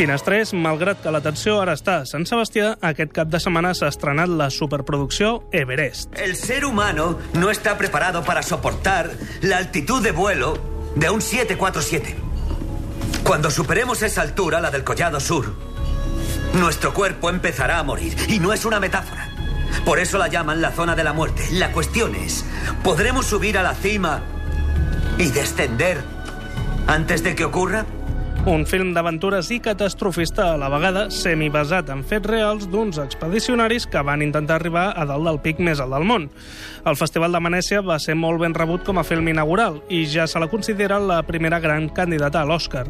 Finestrers, malgrat que l'atenció ara està a Sant Sebastià, aquest cap de setmana s'ha estrenat la superproducció Everest. El ser humano no está preparado para soportar la altitud de vuelo de un 747. Cuando superemos esa altura, la del Collado Sur, nuestro cuerpo empezará a morir. Y no es una metáfora. Por eso la llaman la zona de la muerte. La cuestión es, ¿podremos subir a la cima y descender antes de que ocurra? Un film d'aventures i catastrofista a la vegada, semibasat en fets reals d'uns expedicionaris que van intentar arribar a dalt del pic més alt del món. El Festival de Venècia va ser molt ben rebut com a film inaugural i ja se la considera la primera gran candidata a l'Oscar.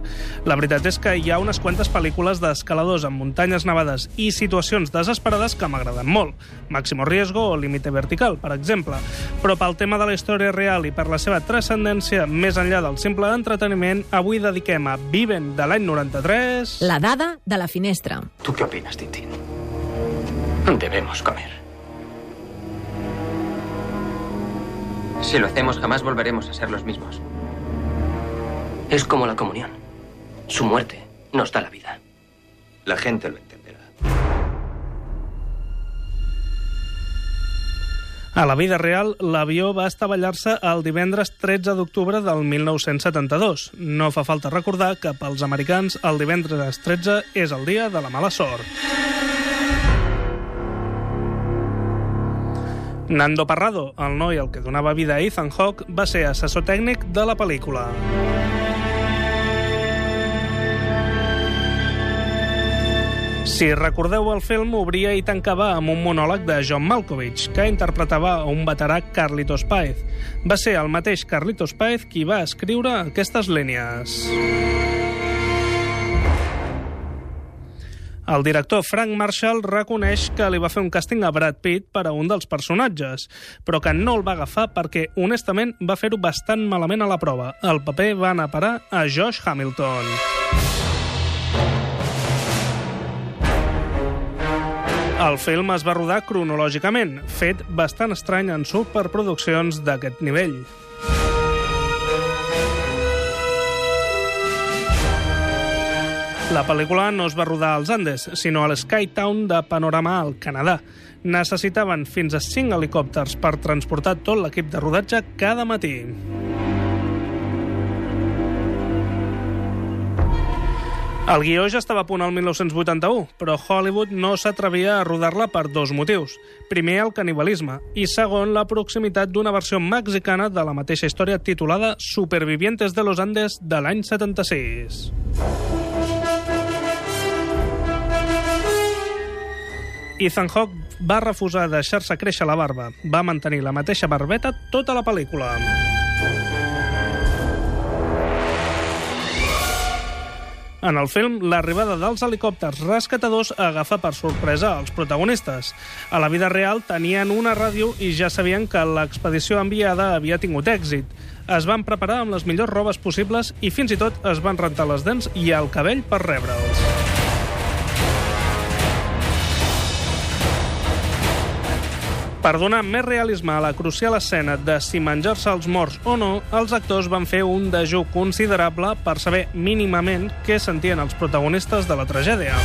La veritat és que hi ha unes quantes pel·lícules d'escaladors en muntanyes nevades i situacions desesperades que m'agraden molt. Máximo Riesgo o Límite Vertical, per exemple. Però pel tema de la història real i per la seva transcendència més enllà del simple entreteniment, avui dediquem a Viven de l'any 93... La dada de la finestra. ¿Tú qué opinas, Tintín? Debemos comer. Si lo hacemos, jamás volveremos a ser los mismos. Es como la comunión. Su muerte nos da la vida. La gente lo A la vida real, l'avió va estavellar-se el divendres 13 d'octubre del 1972. No fa falta recordar que pels americans el divendres 13 és el dia de la mala sort. Nando Parrado, el noi al que donava vida a Ethan Hawke, va ser assessor tècnic de la pel·lícula. Si recordeu el film, obria i tancava amb un monòleg de John Malkovich, que interpretava a un veterà Carlitos Páez. Va ser el mateix Carlitos Páez qui va escriure aquestes línies. El director Frank Marshall reconeix que li va fer un càsting a Brad Pitt per a un dels personatges, però que no el va agafar perquè, honestament, va fer-ho bastant malament a la prova. El paper va anar a parar a Josh Hamilton. El film es va rodar cronològicament, fet bastant estrany en superproduccions d'aquest nivell. La pel·lícula no es va rodar als Andes, sinó a l'Skytown de Panorama, al Canadà. Necessitaven fins a 5 helicòpters per transportar tot l'equip de rodatge cada matí. El guió ja estava a punt al 1981, però Hollywood no s'atrevia a rodar-la per dos motius. Primer, el canibalisme, i segon, la proximitat d'una versió mexicana de la mateixa història titulada Supervivientes de los Andes de l'any 76. Ethan Hawke va refusar deixar-se créixer la barba. Va mantenir la mateixa barbeta tota la pel·lícula. En el film, l'arribada dels helicòpters rescatadors agafa per sorpresa els protagonistes. A la vida real tenien una ràdio i ja sabien que l'expedició enviada havia tingut èxit. Es van preparar amb les millors robes possibles i fins i tot es van rentar les dents i el cabell per rebre'ls. Per donar més realisme a la crucial escena de si menjar-se els morts o no, els actors van fer un dejú considerable per saber mínimament què sentien els protagonistes de la tragèdia.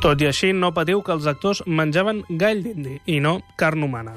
Tot i així, no patiu que els actors menjaven gall d'indi i no carn humana.